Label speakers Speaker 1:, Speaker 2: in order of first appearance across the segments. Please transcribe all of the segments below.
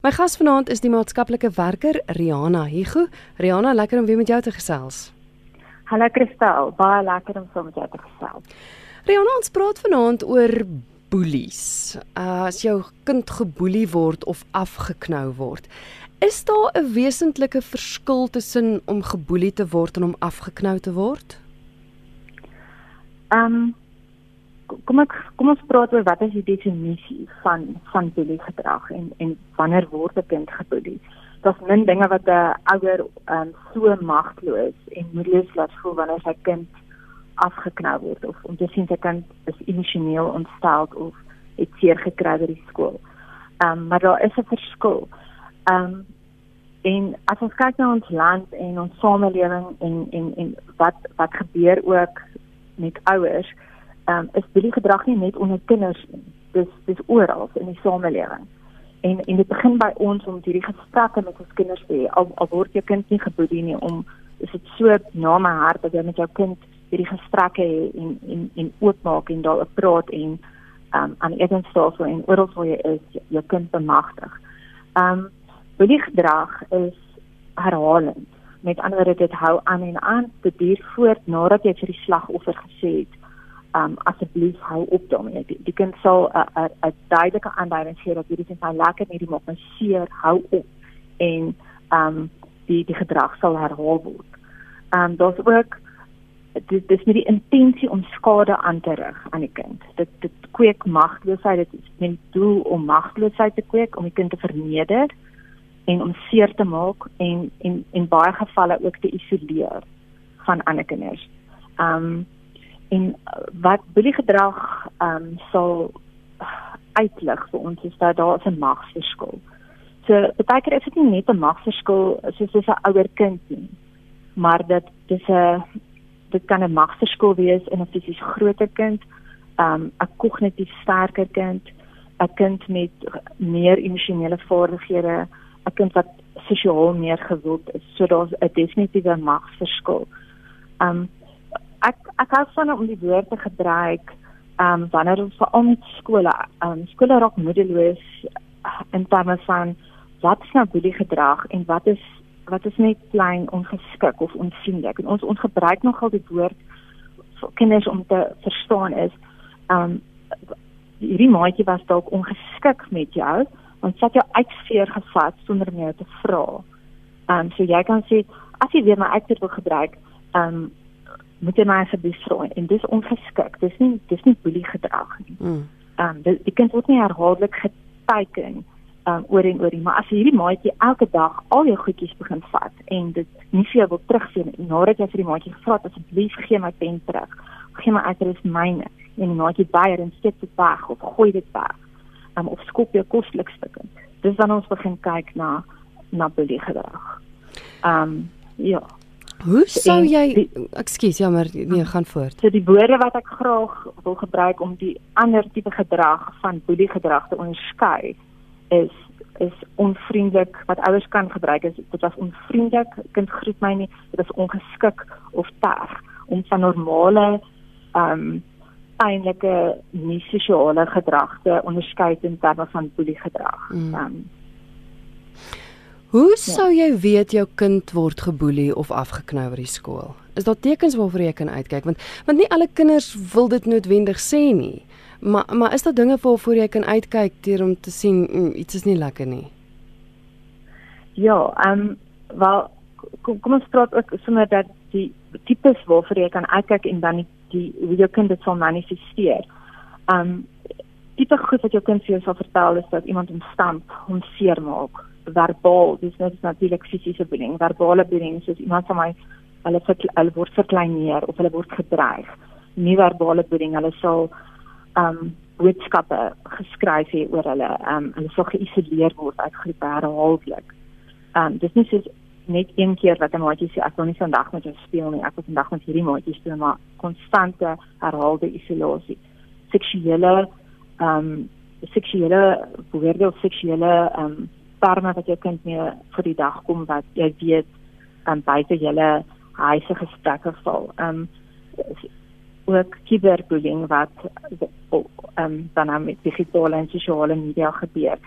Speaker 1: My gas vanaand is die maatskaplike werker Riana Higu. Riana, lekker om weer met jou te gesels.
Speaker 2: Hallo Kristel, baie lekker om saam met jou te gesels.
Speaker 1: Riana, ons praat vanaand oor boelies. Uh, as jou kind geboelie word of afgeknou word, is daar 'n wesentlike verskil tussen om geboelie te word en om afgeknou te word?
Speaker 2: Ehm um, kom ek kom ons praat oor wat is die definisie van van boelie gedrag en en wanneer word 'n kind geboelie? Daar's min dinge wat 'n ouer um, so magteloos en moedeloos laat voel wanneer sy kind afgeknou word of om te sien sy kind is emosioneel ontstel of het seer gekry by die skool. Ehm um, maar daar is 'n verskil. Ehm um, en as ons kyk na ons land en ons samelewing en en en wat wat gebeur ook met ouers um, is boelie gedrag nie net onder kinders nie. Dis dis oral in die samelewing. En en dit begin by ons om hierdie gesprekke met ons kinders te hê. Al, al word jou kind nie geboelie nie om is dit so na my hart dat jy met jou kind hierdie gesprekke hê en en en oopmaak en daaroor praat en um, aan etenstafel en oral waar jy is jou kind bemagtig. Um boelie gedrag is herhalend. Met ander woorde dit hou aan en aan te duur voort nadat jy vir die slagoffer gesê het um asseblief hou op daarmee. Die, die kind sal 'n duidelike aanduiding gee dat hierdie kind lekker nie die maak my seer, hou op en um die die gedrag sal herhaal word. Um daar's ook dit dis nie die intensie om skade aan te rig aan die kind. Dit dit kweek magteloosheid, dit is met doel om magteloosheid te kweek om die kind te verneder en om seer te maak en en in baie gevalle ook te isoleer van ander kinders. Um en uh, wat boelie gedrag ehm um, sal uitlig vir ons is dat daar 'n magsverskil. So baie keer is dit nie net 'n magsverskil soos dis 'n ouer kind nie, maar dit dis 'n dit kan 'n magsverskil wees in 'n fisies groter kind, ehm um, 'n kognitief sterker kind, 'n kind met meer emosionele vaardighede, 'n kind wat sosiaal meer gewild is. So daar's 'n definitiewe magsverskil. Ehm um, ek ek hou van om die woord te gebruik um, wanneer ons veral met skole um, skole raak moedeloos in terme van wat is nou boelie gedrag en wat is wat is net klein ongeskik of onvriendelik en ons ons gebruik nogal die woord vir kinders om te verstaan is um, hierdie maatjie was dalk ongeskik met jou want sy het jou uitveer gevat sonder om jou te vra. Um, so jy kan sê as jy weer my uitveer wil gebruik um, moet jy maar asseblief vra en dis ongeskik. Dis nie dis nie boelie gedrag nie. Mm. Ehm um, die, die kind word nie herhaaldelik geteken um, oor en oor nie, maar as jy hierdie maatjie elke dag al jou goedjies begin vat en dit nie vir jou wil terugsien nadat jy vir die maatjie gevra het asseblief gee my pen terug. Gee my adres myne en die maatjie weier en steek dit weg of gooi dit weg. Ehm um, of skop jou koslik stukke. Dis dan ons begin kyk na na boelie gedrag. Ehm um, ja.
Speaker 1: Hoe sou jy Ekskuus, jammer, nee, gaan voort.
Speaker 2: So die woorde wat ek graag wil gebruik om die ander tipe gedrag van boelie gedrag te onderskei is is onvriendelik wat ouers kan gebruik is dit was onvriendelik kind groet my nie dit is ongeskik of taag om van normale ehm um, pynlike nie sosiale gedrag te onderskei in terme van boelie gedrag. Mm. Ehm mm. um,
Speaker 1: Hoe sou jy weet jou kind word geboelie of afgeknou by die skool? Is daar tekens waarvoor jy kan uitkyk want want nie alle kinders wil dit noodwendig sê nie. Maar maar is daar dinge waarvoor jy kan uitkyk teer om te sien mm, iets is nie lekker nie?
Speaker 2: Ja, ehm um, wel kom, kom ons praat ook sommer dat die tipes waarvoor jy kan uitkyk en dan die, die hoe jou kind dit sal manifesteer. Ehm um, tipe goed wat jou kind vir jou sal vertel is dat iemand hom stamp, hom seermaak verbaal, dis net natuurlik fisiese bullying, verbale bullying soos iemand van my hulle hulle word verkleineer of hulle word gedreig. Nie verbale bullying, hulle sal um boodskappe geskryf hê oor hulle, um hulle sal geïsoleer word uit groepe herhaaldelik. Um dis nie soos net een keer wat 'n maatjie sê ek wil nie vandag met jou speel nie, ek wil vandag met hierdie maatjie speel, maar konstante herhaalde isolasie. Seksuele um seksuele woorde of seksuele um terme wat jou kind mee vir die dag kom wat jy weet kan buite julle huise gesprekke val. Ehm um, ook cyberbullying wat ehm um, dan met digitale en sosiale media gebeur.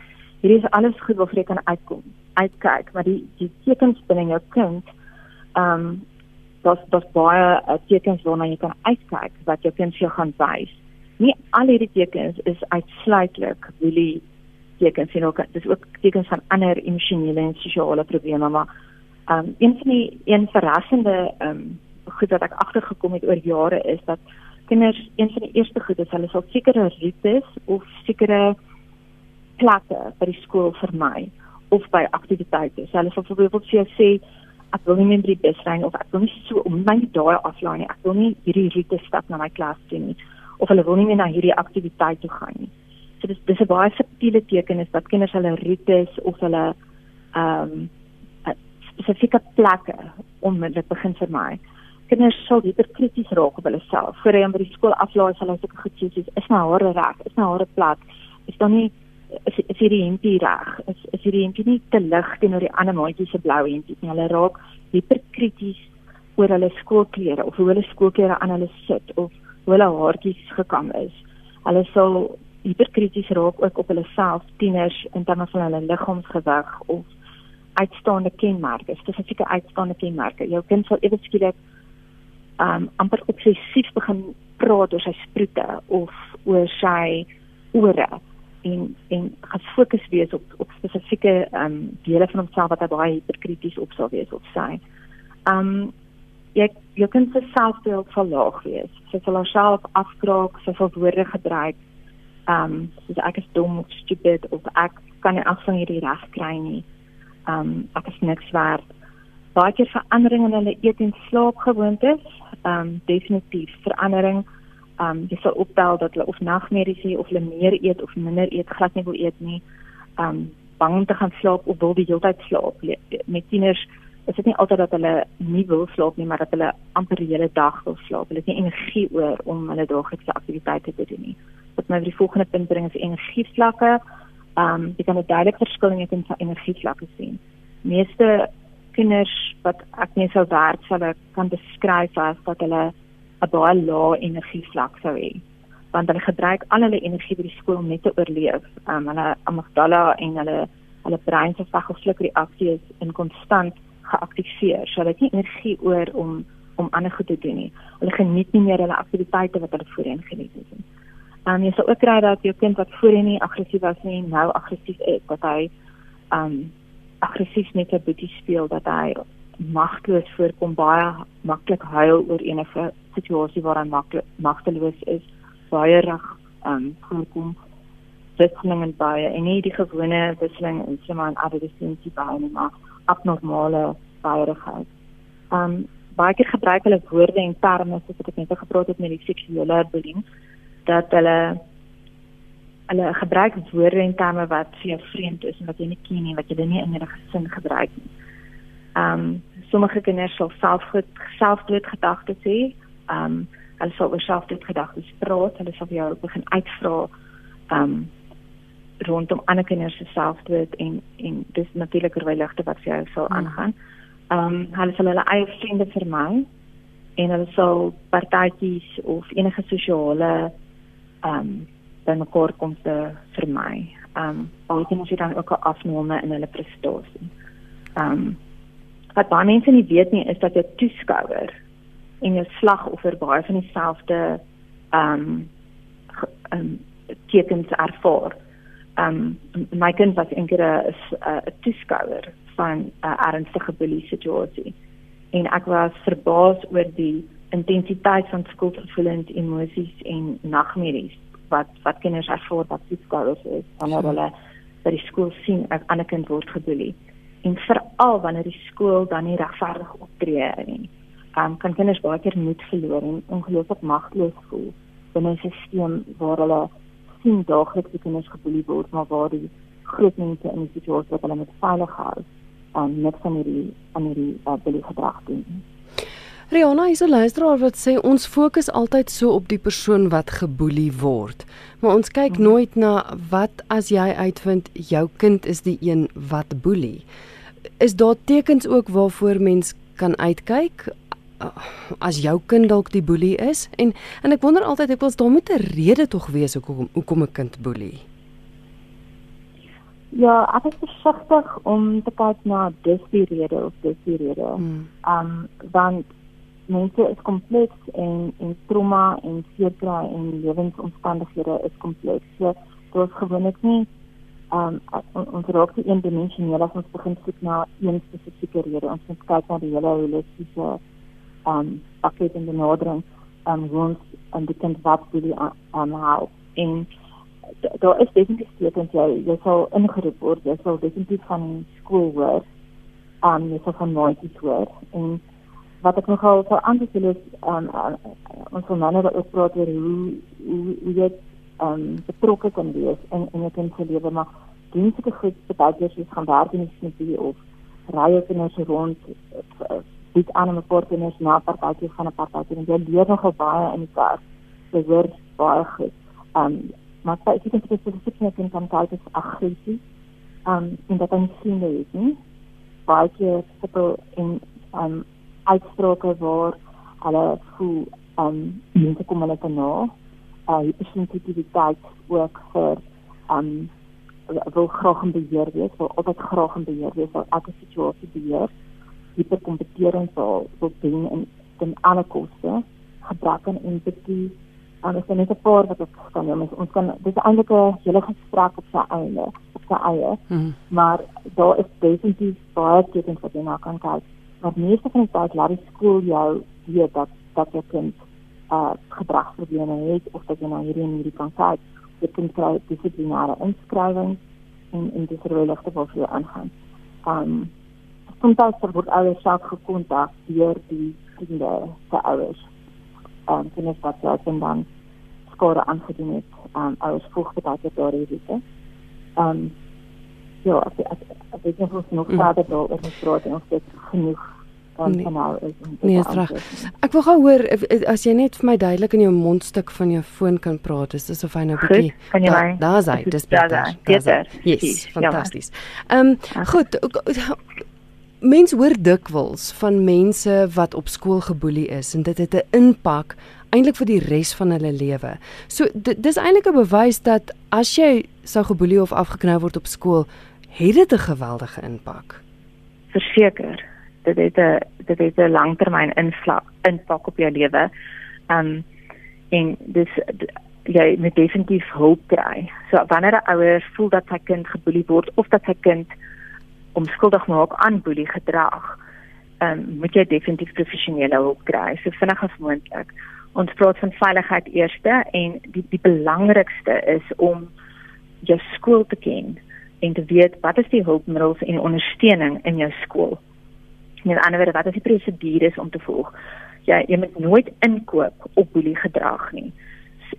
Speaker 2: hierdie is alles goed waarvoor jy kan uitkom, uitkyk, maar die die tekens binne jou kind, ehm um, dat baie uh, tekens waarna jy kan uitkyk wat jou kind vir jou gaan wys. Nie al hierdie tekens is uitsluitlik boelie tekens en ook dis ook tekens van ander emosionele en sosiale probleme, maar um, een van die een verrassende um, goed wat ek agtergekom het oor jare is dat kinders een van die eerste goed is hulle sal sekere roetes of sekere plekke by die skool vermy of by aktiwiteite. So hulle sal byvoorbeeld vir jou sê ek wil nie meer by die bus ry of ek wil nie so om my daai aflaai nie. Ek wil nie hierdie roete stap na my klas toe nie of hulle wil nie meer na hierdie aktiwiteit toe gaan nie. So dis dis 'n baie subtiele teken is dat kinders hulle roetes of hulle ehm um, spesifieke plekke onmiddellik begin vermy kinders sal dieper krities raak op hulle self. Voor hy by die skool aflaai sal hy seker goed sê soos is my hare reg? Is my hare plat? Is dan nie is is hierdie hempie reg? Is is hierdie hempie nie te lig teenoor die ander maatjies se blou hempies nie? Hulle raak dieper krities oor hulle skoolklere of hoe hulle skoolklere aan hulle sit of hoe hulle haartjies gekam is. Hulle sal dieper krities raak ook op hulle self, tieners in terme van hulle liggaamsgewig of uitstaande kenmerke, spesifieke uitstaande kenmerke. Jou kind sal ewe skielik um amper obsessief begin praat oor sy sproete of oor sy ore en en gefokus wees op op spesifieke um dele van homself wat hy baie hiperkrities op sou wees of sy. Um jy jy kan se selfbeeld verlaag wees. Sy sal haarself afkraak, sy sal woorde gebruik. Um soos ek is dom of stupid of ek kan nie afsang hierdie reg kry nie. Um ek is niks werd baie keer veranderinge in hulle eet en slaapgewoontes. Ehm um, definitief verandering. Ehm um, jy sal optel dat hulle of nagmerries het of hulle meer eet of minder eet, glad nie wil eet nie. Ehm um, bang om te gaan slaap of wil die hele tyd slaap. Met tieners is dit nie altyd dat hulle nie wil slaap nie, maar dat hulle amper die hele dag wil slaap. Hulle het nie energie oor om hulle daaglikse aktiwiteite te doen nie. Wat my by die volgende punt bring is energievlakke. Ehm um, jy kan 'n duidelike verskil in jou energievlakke sien. Meeste kinders wat ek net sou werk sal ek kan beskryf as dat hulle 'n baie lae energie vlak sou hê want hulle gebruik al hulle energie by die skool net te oorleef. Um, hulle amygdala en hulle hulle brein se vagosluk reaksie is in konstant geaktiveer. So hulle het nie energie oor om om ander goed te doen nie. Hulle geniet nie meer hulle aktiwiteite wat hulle voorheen geniet het nie. Um, jy sal ook kry dat jou kind wat voorheen nie aggressief was nie, nou aggressief is, dat hy um aggressief met sy boetie speel dat hy magteloos voorkom baie maklik huil oor enige situasie waar hy magteloos is baie reg um voorkom wisseling en baie en nie die gewone wisseling in sommer 'n adolescentie baie nie maar abnormale baierigheid um baie keer gebruik hulle woorde en terme soos ek net gepraat het met die seksuele bullying dat hulle hulle gebruik woorde en terme wat vir jou vreemd is en wat jy nie ken nie, wat jy nie in jou gesin gebruik nie. Ehm um, sommige kinders sal selfgoed selfdood gedagtes hê. Ehm um, hulle sal oor selfdood gedagtes praat, hulle sal jou begin uitvra ehm um, rondom ander kinders se selfdood en en dis natuurlik verwyligte wat vir jou sal hmm. aangaan. Ehm um, hulle sal hulle eie vriende vermy en hulle sal partytjies of enige sosiale ehm um, by mekaar kom te vermy. Um baie kinders het dan ook 'n afname in hulle prestasie. Um wat baie mense nie weet nie is dat jou toeskouer en jou slagoffer baie van dieselfde um um tekens ervaar. Um my kind was eintlik 'n toeskouer van 'n ernstige bully situasie. En ek was verbaas oor die intensiteit van skuldgevoelens, emosies en nagmerries wat wat kinders ervaar wat toeskouers is wanneer hulle by die skool sien 'n ander kind word geboelie en veral wanneer die skool dan nie regverdig optree nie. Um, kan kinders baie keer moed verloor en ongelooflik magteloos voel binne 'n stelsel waar hulle sien daagliks die kinders geboelie word maar waar die groot mense in die situasie wat hulle met veilig hou, um, net van hierdie aan hierdie uh, boelie gedrag doen.
Speaker 1: Rihanna is 'n luisteraar wat sê ons fokus altyd so op die persoon wat geboelie word. Maar ons kyk mhm. nooit na wat as jy uitvind jou kind is die een wat boelie. Is daar tekens ook waarvoor mens kan uitkyk as jou kind dalk die boelie is? En en ek wonder altyd ek wil daar moet 'n rede tog wees hoekom hoekom 'n kind boelie.
Speaker 2: Ja, ek is versigtig om te kyk na dis die rede of dis die rede.
Speaker 1: Hmm.
Speaker 2: Um want mense is kompleks en en trauma en seerkry en lewensomstandighede is kompleks. So dit is gewoonlik nie um ons raak nie eendimensioneel as ons begin soek na een spesifieke rede. Ons moet kyk na die hele holistiese um pakket en benadering um hoe ons en die kind wat wil aan help. En daar is definitief tekens jy jy sal ingeroep word jy sal definitief van skool hoor um jy sal van nooit hoor en wat ek nogal ander sê is um ons wil nou net praat oor hoe hoe hoe jy um betrokke kan wees in in jou kind se lewe maar dienste goed baie keer jy gaan werk in die smitty of ry in 'n rond dit aan 'n portenies na partytjie van 'n partytjie en jy leer nogal baie in die kar jy hoor baie goed um maar sy sê dit is spesifiek net in kontak met aggressie. Um en dat ons sien dit, nie? Baie keer sukkel in um uitsprake waar hulle voel um mense kom hulle na uh hypersensitiwiteit ook vir um wil graag in beheer wees, wil altyd graag in beheer wees, wil elke situasie beheer. Hyperkompetering wil wil doen in ten alle koste, gebrek aan empatie en dit is net 'n paar wat ek kan noem. Ons kan dis eintlik 'n hele gesprek op sy eie, op sy eie. Hmm. Maar daar is definitief baie tekens wat jy na kan kyk. Maar meeste van die tyd laat die skool jou weet dat dat jy kind uh gedragsprobleme het of dat jy nou hierdie en hierdie kan kyk. Jy kan kry dissiplinêre inskrywings en en dis regte wat vir jou aangaan. Um soms word ouers self gekontak deur die vriende se ouers um, kinders wat self en dan skade aangedoen het aan um, ouers vroeg bedat dit daar is. Ehm um, ja, ek ek, ek weet nie of nog mm. verder daar oor gespreek en of dit genoeg um, nee. is
Speaker 1: Nee, is reg. Ek wil gou hoor as jy net vir my duidelik in jou mondstuk van jou foon kan praat, is dit of hy nou bietjie
Speaker 2: daar
Speaker 1: daar's hy, dis beter. Beter. Yes, fantasties. Ehm um, goed, mens hoor dikwels van mense wat op skool geboelie is en dit het 'n impak eintlik vir die res van hulle lewe. So dis eintlik 'n bewys dat as jy sou geboelie of afgeknou word op skool, het dit 'n geweldige impak.
Speaker 2: Verseker, dit het 'n dit het 'n langtermyn invloed impak op jou lewe. Um en dis jy moet definitief hulp kry. So wanneer 'n ouer voel dat sy kind geboelie word of dat sy kind omskuldig maak aan boelie gedrag, ehm um, moet jy definitief professionele hulp kry, so vinnig as moontlik. Ons praat van veiligheid eerste en die die belangrikste is om jou skool te ken en te weet wat is die hulpmiddels en ondersteuning in jou skool. Met ander woorde, wat is die prosedures om te volg? Jy jy moet nooit inkoop op boelie gedrag nie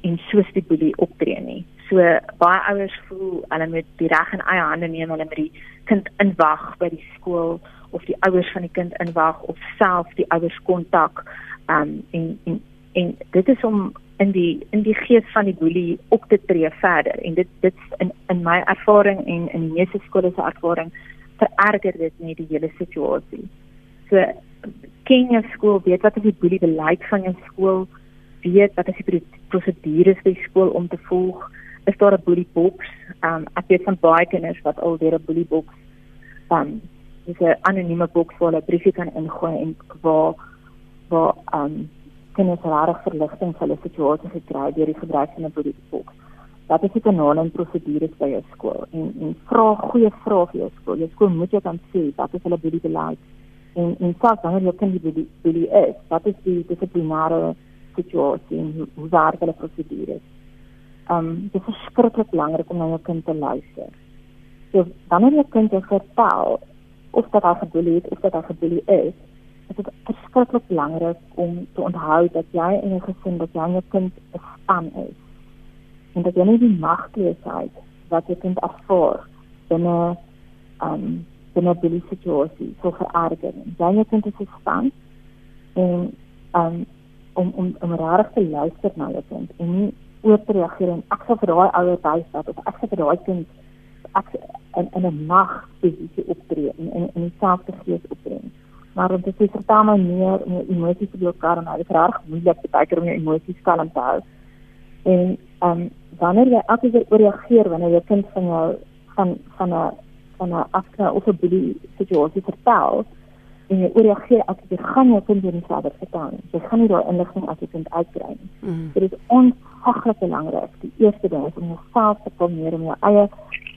Speaker 2: en soos die boelie optree nie. So baie ouers voel hulle moet die reg in eie hande neem, hulle moet die kind inwag by die skool of die ouers van die kind inwag of self die ouers kontak um en en en dit is om in die in die gees van die boelie op te tree verder en dit dit in in my ervaring en in die meeste skole se ervaring vererger dit net die hele situasie. So ken jou skool, weet wat is die boelie beleid van jou skool, weet wat is die prosedures by skool om te volg is daar 'n bully box. Um ek weet van baie kinders wat al deur 'n bully box um dis 'n anonieme boks waar hulle briefie kan ingooi en waar waar um kinders rarig verligting vir hulle situasie gekry deur die gebruik van 'n bully box. Dat is die kanale en prosedures by jou skool en en vra goeie vrae vir jou skool. Jou skool moet jou dan sê wat is hulle bully beleid en en selfs wanneer jy kind bully, bully is, wat is die dissiplinêre situasie en hoe, hoe werk hulle prosedures? Um dit is verskriklik belangrik om na jou kind te luister. So wanneer jy kind jou vertel of dat hy geboelie het of dat hy geboelie is, is dit verskriklik belangrik om te onthou dat jy in 'n gesin dat jy jou kind 'n span is. En dat jy nie die magteloosheid wat jy kind ervaar binne um binne boelie situasie so vererger. Jy jou kind is 'n span en um om om om regtig te luister na jou kind en nie oop reageer en ek sal vir daai ouer dat of ek sal vir daai kind ek in in 'n mag posisie optree en in in dieselfde gees optree. Maar om dit te vertaal my meer om jou emosies te blokkar en dit reg moeilik te baie keer om jou emosies kalm te hou. En ehm um, wanneer jy elke keer ooreageer wanneer jou kind van jou van van 'n van 'n afknou of 'n boelie situasie vertel en jy oorreageer as jy gaan jou kind nie verder vertel nie. Jy gaan nie daai inligting as jy kind uitkry nie. Mm. Dit is onhaglik belangrik. Die eerste ding is om jouself te kalmeer om jou eie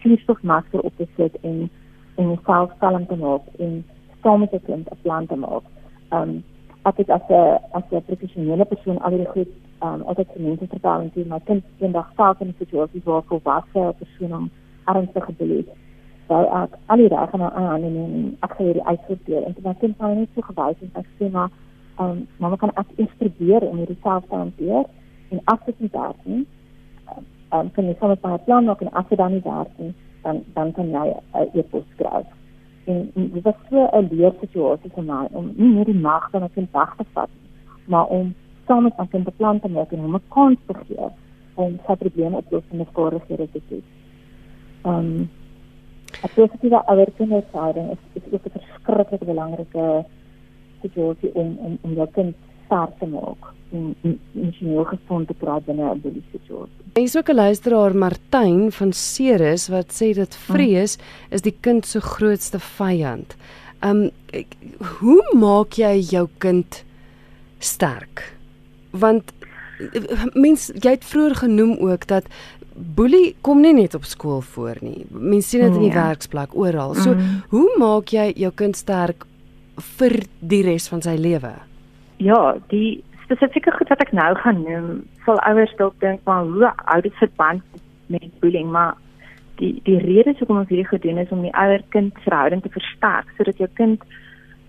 Speaker 2: suurstofmasker op te sit en en jouself kalm te maak en saam met jou kind 'n plan te maak. Um ek het as 'n as 'n professionele persoon al die goed um altyd vir mense vertel en sê my kind eendag self in 'n situasie waar volwasse persoon hom ernstig geboelie het sou ek al die reg aan aan neem en ek sê hierdie uitsorteer en dan sien hulle net so gewys en ek sê maar ehm um, maar kan ek instrueer om hierdie self te hanteer en dit nie ehm um, kan jy sommer 'n plan maak en as dit dan nie werk nie dan dan kan jy 'n uh, e-pos skryf en, dit was so 'n leer situasie vir my om nie net die mag van 'n kind wag te vat maar om saam met 'n kind 'n plan te maak en hom 'n kans te gee om sy probleme op te los en 'n skare te. Ehm um, 'n positiewe ouer-kinderverhouding is is ook 'n verskriklik belangrike situasie om om om jou kind sterk te maak en emosioneel gesond te kry binne 'n boelie situasie.
Speaker 1: Hier is ook 'n luisteraar Martyn van Ceres wat sê dat vrees hmm. is die kind se grootste vyand. Um hoe maak jy jou kind sterk? Want mens jy het vroeër genoem ook dat boelie kom nie net op skool voor nie. Mense sien dit in die ja. werksplek oral. So, mm. hoe maak jy jou kind sterk vir die res van sy lewe?
Speaker 2: Ja, die spesifieke goed wat ek nou gaan noem, sal ouers dalk dink maar hoe hou dit verband met bullying, maar die die rede hoekom ons hierdie gedoen is om die ouer-kind verhouding te versterk sodat jou kind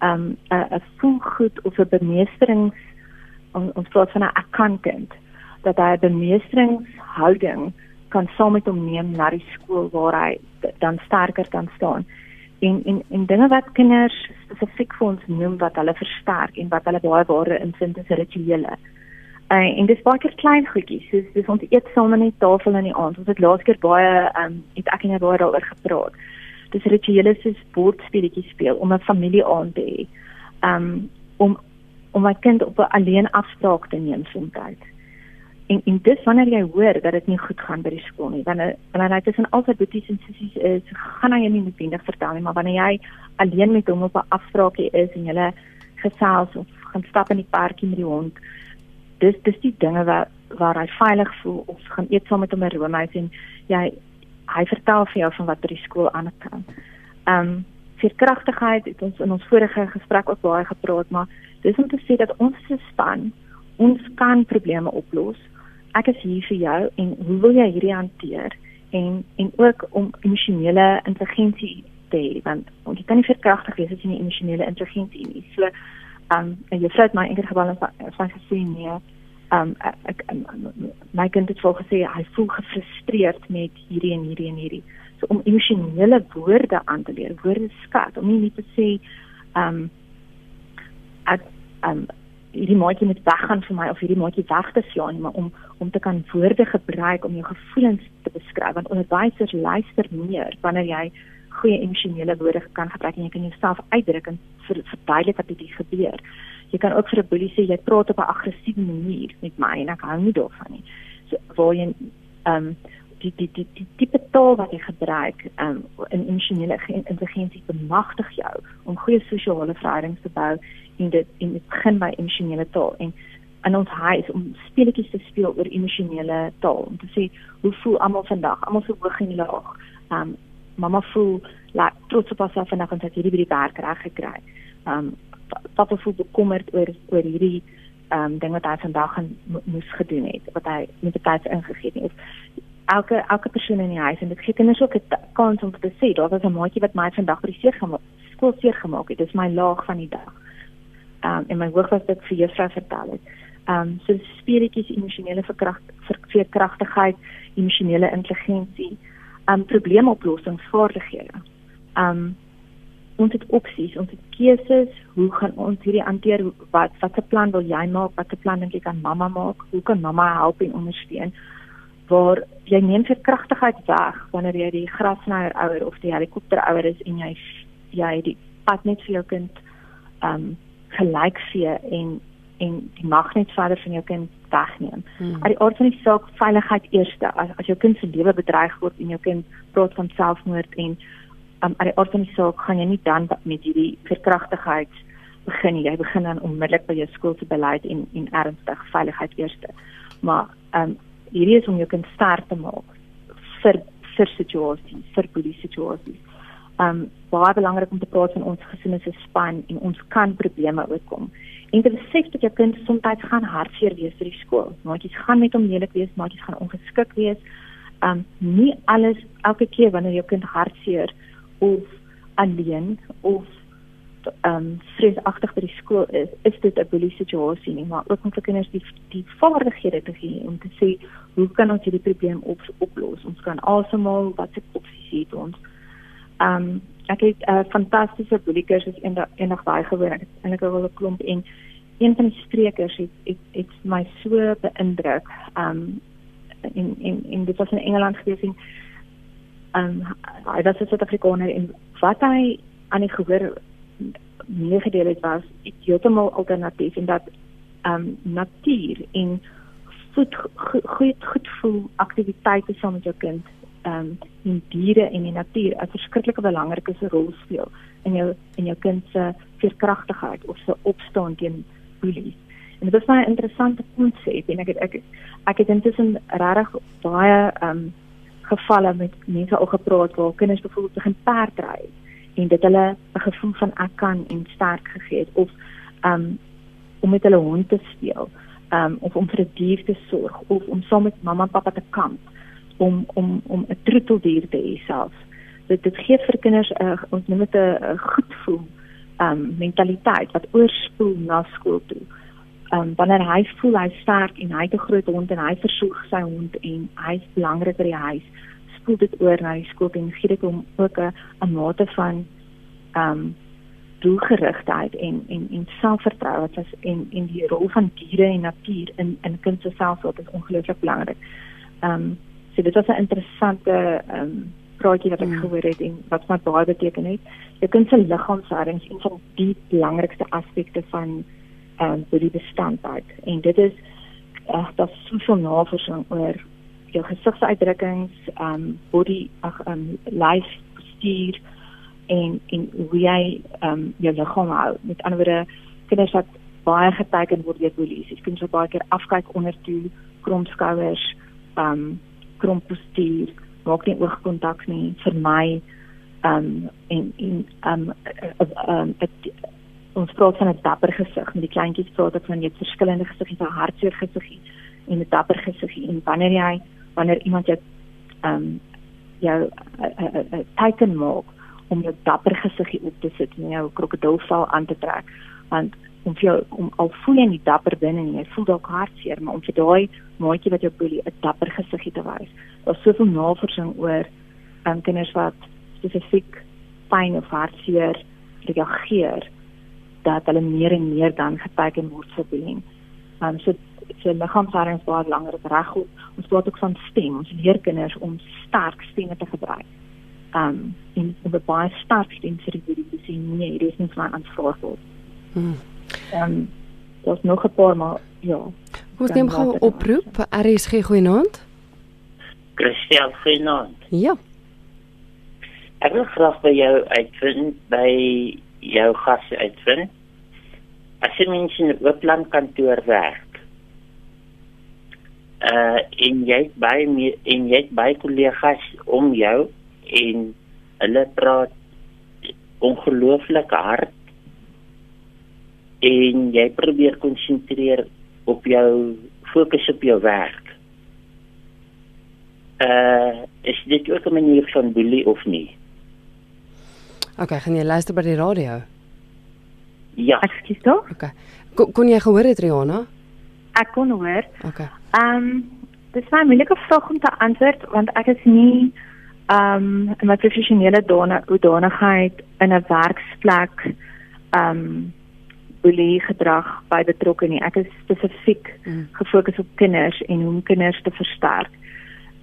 Speaker 2: um 'n 'n voelgoed of 'n bemeesterings ons praat van 'n akkankind dat hy 'n bemeesteringshouding kan saam met hom neem na die skool waar hy dan sterker kan staan. En en en dinge wat kinders spesifiek vir ons noem wat hulle versterk en wat hulle baie waarde invind is rituele. Uh, en dis baie klein goedjies, soos dis ons eet saam aan die tafel in die aand. Ons het laas keer baie um het ek en jy baie daaroor gepraat. Dis rituele soos bordspelletjies speel om 'n familie aan te hê. Um om om my kind op 'n alleen afspraak te neem soms en en dis wanneer jy hoor dat dit nie goed gaan by die skool nie wanneer wanneer hy tussen altyd boeties en sissies is gaan hy nie noodwendig vertel nie maar wanneer jy alleen met hom op 'n afspraakie is en jy gesels of gaan stap in die parkie met die hond dis dis die dinge wat waar hy veilig voel of gaan eet saam met hom in roomhuis en jy hy vertel vir jou van wat by die skool aangaan. Ehm um, veerkragtigheid het ons in ons vorige gesprek ook baie gepraat maar dis om te sê dat ons span ons kan probleme oplos ek is hier vir jou en hoe wil jy hierdie hanteer en en ook om emosionele intelligensie te hê want jy kan nie verkragtig wees as jy nie emosionele intelligensie het nie. So ehm um, jy sê my enker geval van gesê nee. Ehm um, ek my kind het volgens sê hy voel gefrustreerd met hierdie en hierdie en hierdie. So om emosionele woorde aan te leer, woorde skat om nie net te sê ehm um, ek ehm um, hierdie maatjie moet weggaan vir my of hierdie maatjie weg te slaan maar om om te kan woorde gebruik om jou gevoelens te beskryf want onderwysers luister meer wanneer jy goeie emosionele woorde kan gebruik en jy kan jouself uitdruk en ver, verduidelik wat dit gebeur. Jy kan ook vir 'n boelie sê jy praat op 'n aggressiewe manier met my en ek hou nie daarvan nie. So waar jy ehm um, die die die die tipe taal wat jy gebruik um, in emosionele intelligensie bemagtig jou om goeie sosiale verhoudings te bou en dit en dit begin by emosionele taal. En in ons huis om speletjies te speel oor emosionele taal om te sê hoe voel almal vandag? Almal so hoog en laag. Um mamma voel like trots op haarself en dan het hierdie werk reg gekry. Um papa voel bekommerd oor oor hierdie um ding wat hy vandag gaan moes gedoen het wat hy met die tyd ingegee het elke elke persoon in die huis en dit gee kinders ook 'n kans om te sê daar was 'n maatjie wat my vandag by die seer gemaak skool seer gemaak het dis my laag van die dag um, en my hoog was dit vir juffrou vertel het. Ehm um, so speletjies emosionele verkragtigheid, emosionele intelligensie, ehm um, probleemoplossingsvaardighede. Ehm um, ons het opsies, ons het keuses, hoe gaan ons hierdie hanteer? Wat watse plan wil jy maak? Watse plan dink jy kan mamma maak? Hoe kan mamma help en ondersteun? Waar jy neem verkragtigheid weg wanneer jy die grasnyer ouer of die helikopter ouer is en jy jy die pad net vir jou kind ehm um, gelyk vee en en die mag net verder van jou kind wegneem. Hmm. Uit die aard van die saak veiligheid eerste. As as jou kind se lewe bedreig word en jou kind praat van selfmoord en um, uit die aard van die saak gaan jy nie dan met hierdie verkrachtigheid begin. Jy begin dan onmiddellik by jou skool se beleid en en ernstig veiligheid eerste. Maar ehm um, hierdie is om jou kind sterk te maak vir vir situasies, vir polisie situasies. Um, baie belangrik om te praat van ons gesinne se span en ons kan probleme oorkom. En te besef dat jou kind soms gaan hartseer wees vir die skool. Maatjies gaan met hom lelik wees, maatjies gaan ongeskik wees. Um, nie alles elke keer wanneer jou kind hartseer of alleen of ehm um, vreesagtig by die skool is, is dit 'n bully situasie nie, maar ook om vir kinders die die vaardighede te gee om te sê hoe kan ons hierdie probleem op, oplos? Ons kan asemhaal, wat se opsies het ons? Ehm um, ek het 'n uh, fantastiese bully kursus eendag baie eintlik al 'n klomp en een van die sprekers het het, het my so beïndruk. Ehm um, in in in dit was in Engeland gewees en ehm um, hy was 'n Suid-Afrikaner en wat hy aan die gehoor meegedeel het was heeltemal alternatief en dat ehm um, natuur en goed goed goed voel aktiwiteite saam met jou kind ehm um, in diere en in natuur 'n verskriklike belangrike rol speel in jou in jou kind se veerkragtigheid of se opstaan teen bullies. En dit is 'n interessante konsep en ek het ek ek het intussen regtig baie ehm um, gevalle met mense al gepraat waar kinders byvoorbeeld begin perdry en dit hulle 'n gevoel van ek kan en sterk gegee het of um om met hulle hond te speel um of om vir 'n die dier te sorg of om saam met mamma en pappa te kamp om om om 'n troeteldier te hê self. Dit dit gee vir kinders 'n uh, ons noem dit 'n goed gevoel um mentaliteit wat oorspoel na skool toe. Um wanneer hy voel hy sterk en hy het 'n groot hond en hy versorg sy hond en hy's belangrik vir die huis spoel dit oor na die skool en gee dit hom ook 'n 'n mate van um doelgerigtheid en en en selfvertroue wat is en en die rol van diere en natuur in in kind se selfsorg is ongelooflik belangrik. Um so dit was 'n interessante um praatjie wat ek mm. gehoor het en wat maar baie beteken het. Jou kind se liggaamshouding is een van die belangrikste aspekte van um vir die bestandheid en dit is ag dat soveel navorsing oor jou gesigsuitdrukkings, um body ag um lyf postuur en en hoe jy um jou liggaam hou. Met ander woorde, kinders wat baie geteken word deur polisie, kinders wat baie keer afkyk onder toe, kromp skouers, um kromp postuur, maak nie oogkontak nie, vermy um en en um um dit ons praat van 'n dapper gesig met die kleintjies praat ek van jy het verskillende gesiggies, 'n hartseer gesiggie en 'n dapper gesiggie en wanneer jy wanneer iemand jou um jou 'n teken maak om jou dapper gesiggie op te sit en jou krokodilvel aan te trek want om jou om al voel jy nie dapper binne nie jy voel dalk hartseer maar om vir daai maatjie wat jou boelie 'n dapper gesiggie te wys daar's soveel navorsing oor um, kinders wat spesifiek pyn of hartseer reageer dat hulle meer en meer dan geteken word vir bullying. Um so so liggaamshouding is baie langer reg. Ons praat ook van stem. Ons leer kinders om sterk stemme te gebruik um en op 'n baie sterk stem vir die te sien nee hier is nie van aanvaarbaar. Hmm. Um daar's nog 'n paar maar ja.
Speaker 1: Ons neem gou oproep. RSG goeienaand.
Speaker 3: Christian goeienaand.
Speaker 1: Ja.
Speaker 3: Ek wil graag by jou uitvind by jou gas uitvind. As jy mens in 'n oopland kantoor werk. Uh en jy by my en jy by kollegas om jou en hulle praat ongelooflik hard en jy probeer konsentreer op jou fokus op jou werk. Uh is dit ook 'n manier van boelie of nie?
Speaker 1: OK, gaan jy luister by die radio?
Speaker 3: Ja.
Speaker 2: Ekskuus tog?
Speaker 1: OK. Kon, kon jy gehoor het Rihanna?
Speaker 2: Ek kon hoor.
Speaker 1: OK.
Speaker 2: Ehm um, dis 'n moeilike vraag om te antwoord want ek is nie um in my professionele danigheid in 'n werksplek um boelie gedrag by betrokke nie. Ek is spesifiek mm. gefokus op kinders en hoe om kinders te versterk.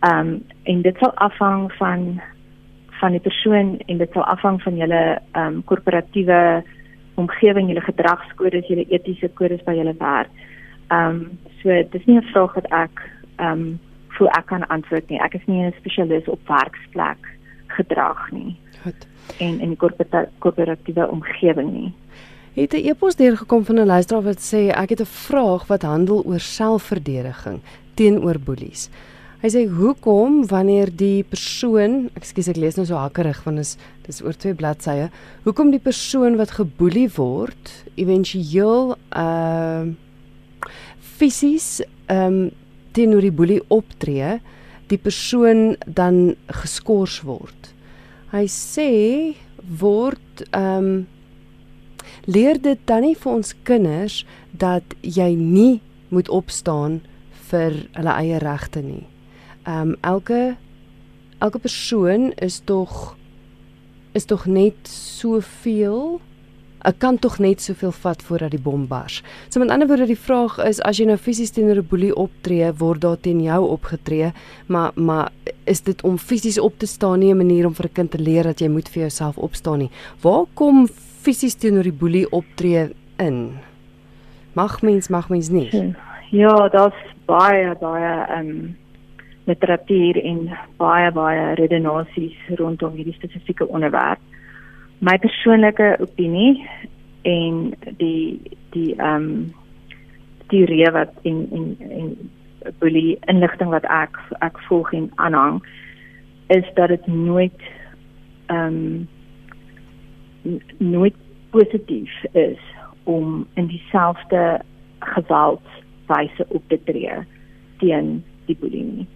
Speaker 2: Um en dit sal afhang van van die persoon en dit sal afhang van julle um korporatiewe omgewing, julle gedragskodes, julle etiese kodes by julle werk. Ehm um, so dis nie 'n vraag wat ek ehm um, voel ek kan antwoord nie. Ek is nie 'n spesialis op werksplek gedrag nie.
Speaker 1: Goed.
Speaker 2: En in die korporatiewe omgewing nie.
Speaker 1: Het 'n e-pos deurgekom van 'n luisteraar wat sê ek het 'n vraag wat handel oor selfverdediging teenoor boelies. Hy sê hoekom wanneer die persoon, ekskuus ek lees nou so hakkerig want is dis oor twee bladsye, hoekom die persoon wat geboelie word éventueel ehm uh, fisies ehm um, teenoor die boelie optree, die persoon dan geskort word. Hy sê word ehm um, leer dit dan nie vir ons kinders dat jy nie moet opstaan vir hulle eie regte nie. Ehm um, elke elke persoon is tog is tog net soveel Ek kan tog net soveel vat voordat die bom bars. So met ander woorde die vraag is as jy nou fisies teenoor 'n boelie optree, word daar teen jou opgetree, maar maar is dit om fisies op te staan nie 'n manier om vir 'n kind te leer dat jy moet vir jouself opstaan nie. Waar kom fisies teenoor die boelie optree in? Mag mens mag mens nie.
Speaker 2: Ja, daar's baie baie ehm um, literatuur en baie baie redenasies rondom hierdie spesifieke onderwerp my persoonlike opinie en die die ehm um, teorie wat en en en boelie inligting wat ek ek volg en aanhang is dat dit nooit ehm um, nooit positief is om in dieselfde geweldswyse op te tree teen die boelie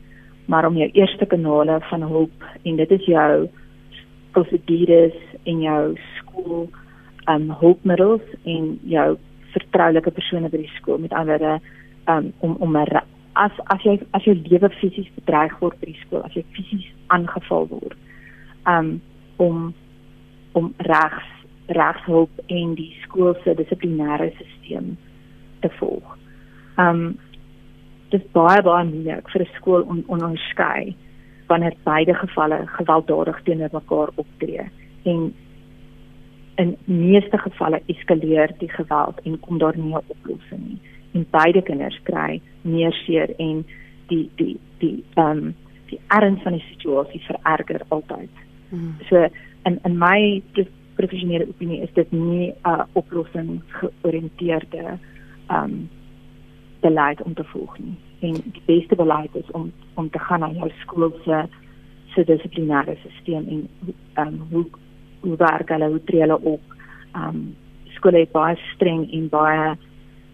Speaker 2: maar om jou eerste kanale van hulp en dit is jou prosedures en jou skool um hulpmiddels en jou vertroulike persone by die skool met ander um om om as as jy as jou lewe fisies bedreig word by die skool as jy fisies aangeval word um om om regs regshulp en die skool se dissiplinêre stelsel te volg. Um dis baie baie moeilik vir 'n skool om onderskei wanneer beide gevalle gewelddadig teenoor mekaar optree en in meeste gevalle eskaleer die geweld en kom daar nie 'n oplossing nie en beide kinders kry meer seer en die die die ehm um, die erns van die situasie vererger altyd. Hmm. So in in my professionele opinie is dit nie 'n uh, oplossing georiënteerde ehm um, beleid om te volg nie. En die beste beleid is om om te gaan na jou skool se se dissiplinêre stelsel en ehm um, hoe hoe werk hulle hoe tree hulle op. Um skole het baie streng en baie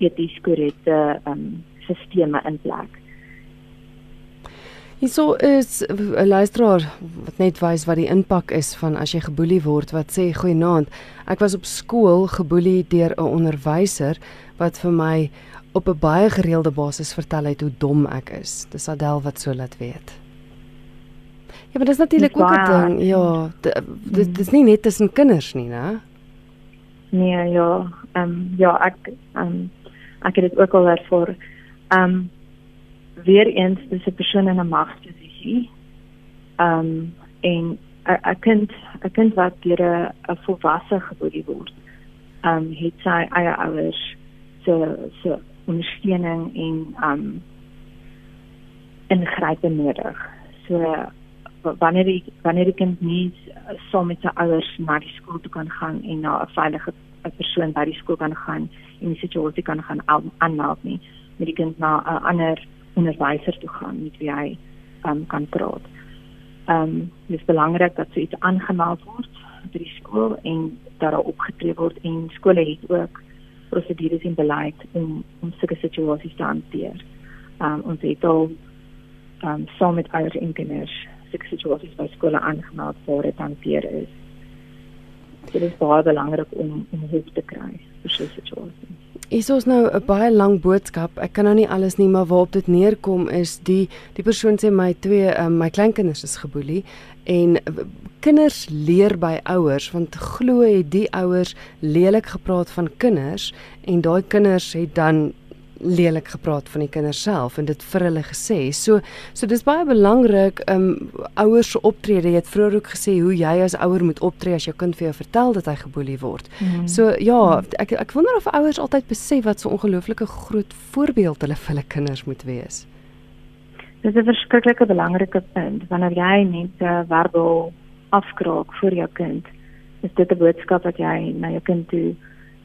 Speaker 2: eties korrekte um sisteme in plek.
Speaker 1: Hierso is 'n luisteraar wat net wys wat die impak is van as jy geboelie word wat sê goeienaand. Ek was op skool geboelie deur 'n onderwyser wat vir my op 'n baie gereelde basis vertel het hoe dom ek is. Dis Adel wat so laat weet Ja, maar dis natuurlik ook 'n ding. Ja, dit is nie net tussen kinders nie, né?
Speaker 2: Nee, ja. Ehm um, ja, ek ehm um, ek het dit ook al ervaar. Ehm um, weer eens dis 'n persoon in 'n magsposisie. Ehm um, en 'n kind 'n kind wat deur 'n volwasse gebore word. Ehm um, het sy eie ouers se se ondersteuning en ehm um, ingryping nodig. So wanneer die wanneer die kind nie saam met sy ouers na die skool toe kan gaan en na 'n veilige persoon by die skool kan gaan en die situasie kan gaan aanmeld nie met die kind na 'n ander onderwyser toe gaan met wie hy um, kan praat. Ehm um, dit is belangrik dat so iets aangemeld word by die skool en dat daar opgetree word en skole het ook prosedures en beleid om om sulke situasies te hanteer. Ehm um, ons het al ehm um, saam met ouers en kinders sulke situasies by skole aangemeld waar dit hanteer is. Dit is baie belangrik om om hulp te kry vir so 'n situasie.
Speaker 1: Is ons nou 'n baie lang boodskap. Ek kan nou nie alles nie, maar waarop dit neerkom is die die persoon sê my twee um, my kleinkinders is geboelie en kinders leer by ouers want glo het die ouers lelik gepraat van kinders en daai kinders het dan lelik gepraat van die kinders self en dit vir hulle gesê. So so dis baie belangrik um ouers se optrede. Jy het vroeër ook gesê hoe jy as ouer moet optree as jou kind vir jou vertel dat hy geboelie word. Mm. So ja, ek ek wonder of ouers altyd besef wat so ongelooflike groot voorbeeld hulle vir hulle kinders moet wees.
Speaker 2: Dit is 'n verskriklike belangrike punt wanneer jy net uh, verbal afkraak vir jou kind. Is dit 'n boodskap wat jy na jou kind toe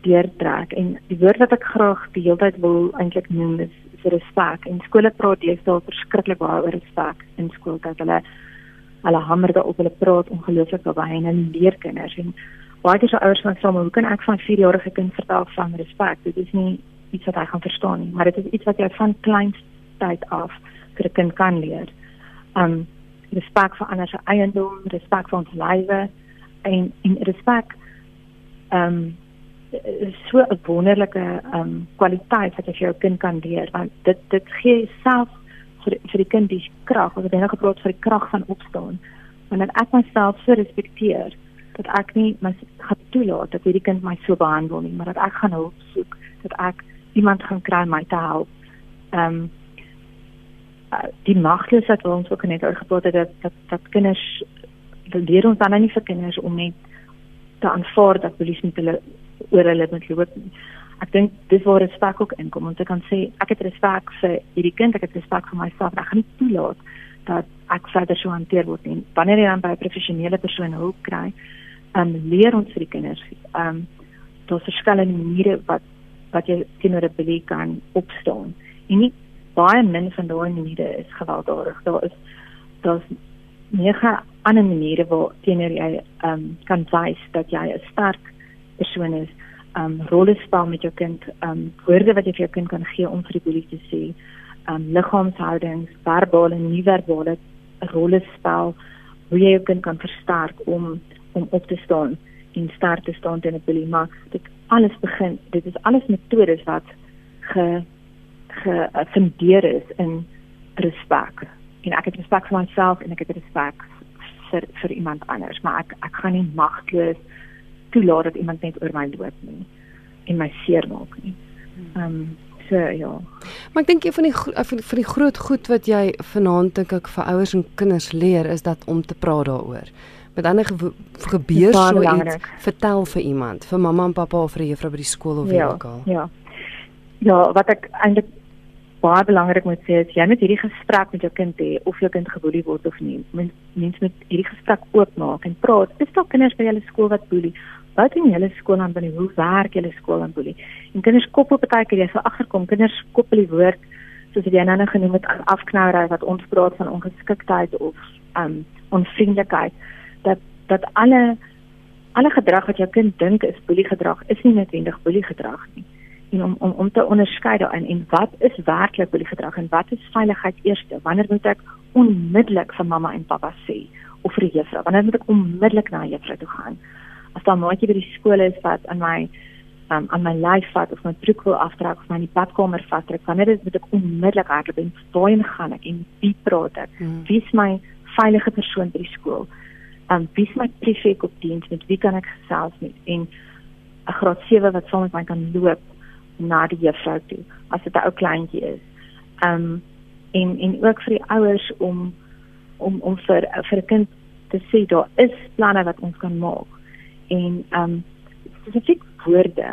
Speaker 2: deurtrek en die woord wat ek graag die hele tyd wil eintlik noem is, is respek. En skole praat deesdae verskriklik baie oor respek in skool dat hulle hulle hamer daarop hulle praat ongelooflik baie en hulle leer kinders en baie keer se ouers van sê hoe kan ek van 'n 4-jarige kind vertel van respek? Dit is nie iets wat hy gaan verstaan nie, maar dit is iets wat jy van kleins tyd af vir 'n kind kan leer. Um respek vir ander se eiendom, respek vir ons lewe en en respek um is so 'n wonderlike um kwaliteit wat jy vir jou kind kan leer want dit dit gee self vir vir die kind die krag, ons het nou gepraat vir die krag van opstaan. Wanneer ek myself so respekteer dat ek nie my gaan toelaat dat hierdie kind my so behandel nie, maar dat ek gaan hulp soek, dat ek iemand gaan kry my te help. Um die magteloosheid wat ons ook net oor gepraat het dat dat, dat kinders leer ons dan nie vir kinders om net te aanvaar dat polisie met hulle oor hulle moet loop. Ek dink dis waar respek ook inkom om te kan sê ek het respek vir hierdie kind, ek het respek vir myself. Ek gaan nie toelaat dat ek verder so hanteer word nie. Wanneer jy dan by 'n professionele persoon hulp kry, um, leer ons vir die kinders. Ehm um, daar's verskillende maniere wat wat jy teenoor 'n belie kan opstaan. En nie baie min van daai maniere is gewelddadig. Daar is daar's nege ander maniere waar teenoor jy ehm um, kan wys dat jy 'n sterk persoon is um rolle speel met jou kind, um woorde wat jy vir jou kind kan gee om vir die boelie te sê, um liggaamshoudings, verbale en nie-verbale rolle speel hoe jy jou kind kan versterk om om op te staan en sterk te staan teen 'n boelie. Maar dit alles begin, dit is alles metodes wat ge gefundeer is in respek. En ek het respek vir myself en ek het respek vir vir iemand anders, maar ek ek gaan nie magteloos toelaat dat iemand net oor my loop nie en my seermaak nie. Ehm um, so ja.
Speaker 1: Maar ek dink een van die van die, die groot goed wat jy vanaand dink ek vir ouers en kinders leer is dat om te praat daaroor. Met ander ge gebeur so iets, vertel vir iemand, vir mamma en pappa of vir 'n juffrou by die skool of wie
Speaker 2: ja,
Speaker 1: ook al.
Speaker 2: Ja. Ja, wat ek eintlik baie belangrik moet sê is jy moet hierdie gesprek met jou kind hê of jou kind geboelie word of nie. Mens moet hierdie gesprek oopmaak en praat. Is daar kinders by julle skool wat boelie? Wat doen julle skool aan binne? Hoe werk julle skool aan boelie? En kinders kop op baie keer jy sal agterkom. Kinders koppel die woord soos jy nou genoem het afknouery wat ons praat van ongeskiktheid of um onvriendelikheid. Dat dat alle alle gedrag wat jou kind dink is boelie gedrag is nie noodwendig boelie gedrag nie en om om om te onderskei daarin en wat is werklik boelie gedrag en wat is veiligheid eerste wanneer moet ek onmiddellik vir mamma en pappa sê of vir juffrou wanneer moet ek onmiddellik na juffrou toe gaan as daar maatjie by die skool is wat aan my um, aan my lyf vat of my broek wil aftrek of my in die badkamer vastrek wanneer dit moet ek onmiddellik hardloop en waarheen gaan ek en wie praat ek hmm. wie is my veilige persoon by die skool um, wie is my prefek op diens met wie kan ek gesels met en 'n graad 7 wat saam met my kan loop na die juffrou toe as dit 'n ou kleintjie is. Um en en ook vir die ouers om om om vir vir 'n kind te sê daar is planne wat ons kan maak. En um spesifiek woorde.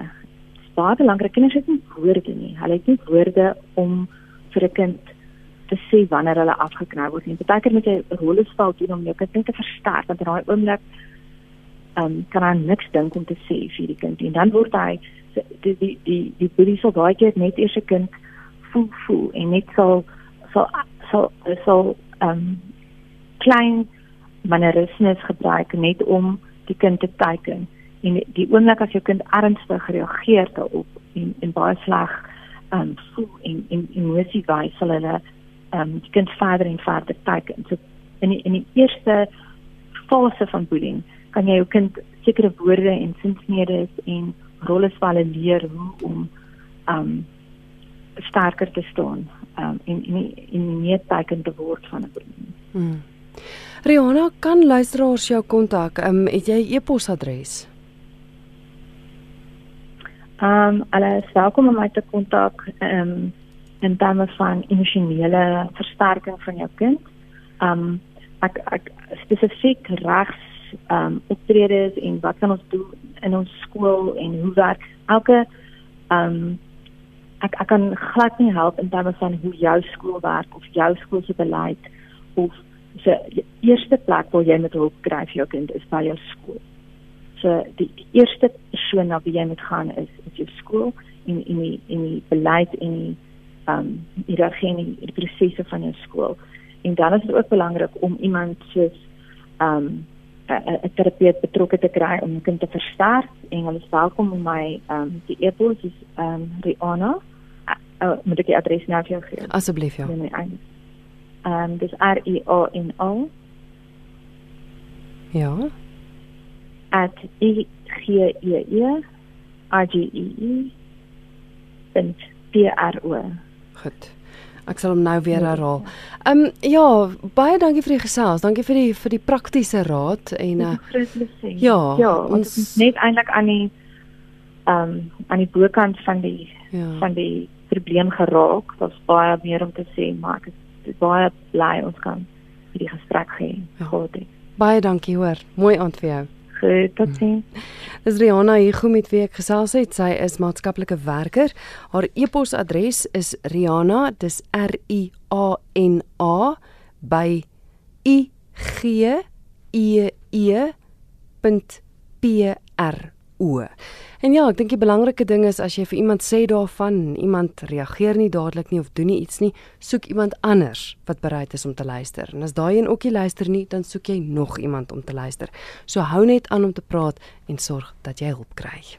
Speaker 2: Baie belangrik kinders het nie woorde nie. Hulle het nie woorde om vir 'n kind te sê wanneer hulle afgeknou word nie. Partykeer moet jy rolle speel doen om jou kind te versterk want in daai oomblik um kan hy niks dink om te sê vir die kind en dan word hy die die die die boelie sal baie keer net eers 'n kind voel voel en net sal sal sal sal ehm um, klein mannerismes gebruik net om die kind te teiken en die oomblik as jou kind ernstig reageer daarop en en baie sleg um, voel en en emosie wys sal hulle um, die kind verder en verder teiken so in die, in die eerste fase van bullying kan jy jou kind sekere woorde en sinsnede en rolle speel leer hoe om um sterker te staan um en en en nie teken te word van 'n probleem. Hmm.
Speaker 1: Riona kan luisteraars jou kontak. Um het jy e-posadres?
Speaker 2: Ehm um, hulle is welkom om my te kontak ehm um, in terme van emosionele versterking van jou kind. Ehm um, ek ek spesifiek regs ehm um, optredes en wat kan ons doen in ons skool en hoe werk elke ehm um, ek ek kan glad nie help in terme van hoe jou skool werk of jou skool se beleid of se eerste plek waar jy met hulp kry vir jou kind is by jou skool. So die, die eerste persoon na wie jy moet gaan is is jou skool en in die in die beleid en die ehm um, die regering die prosesse van jou skool. En dan is dit ook belangrik om iemand soos ehm um, 'n terapeut betrokke te kry om 'n kind te versterk en hulle is welkom om my ehm um, die e-pos is ehm um, Rihanna. Uh, moet ek die adres nou vir jou gee?
Speaker 1: Asseblief ja.
Speaker 2: Ehm um, dis R I A N O.
Speaker 1: Ja.
Speaker 2: at e g e e r g e e p r o.
Speaker 1: Goed. Ek sal hom nou weer herhaal. Ehm um, ja, baie dankie vir die gesels. Dankie vir die vir die praktiese raad en uh, ja,
Speaker 2: ja, ons net eintlik aan die ehm um, aan die bokant van die ja. van die probleem geraak. Daar's baie meer om te sê, maar ek is baie bly ons kan hierdie gesprek hê. Ja.
Speaker 1: Baie dankie hoor. Mooi aand vir jou.
Speaker 2: Goed, sien.
Speaker 1: Dis Rihanna Hugo met wie ek gesels het. Sy is maatskaplike werker. Haar e-posadres is rihanna, dis R I A N A by i g e e.p.r o. En ja, ek dink die belangrike ding is as jy vir iemand sê daarvan iemand reageer nie dadelik nie of doen nie iets nie, soek iemand anders wat bereid is om te luister. En as daai een ook nie luister nie, dan soek jy nog iemand om te luister. So hou net aan om te praat en sorg dat jy hulp kry.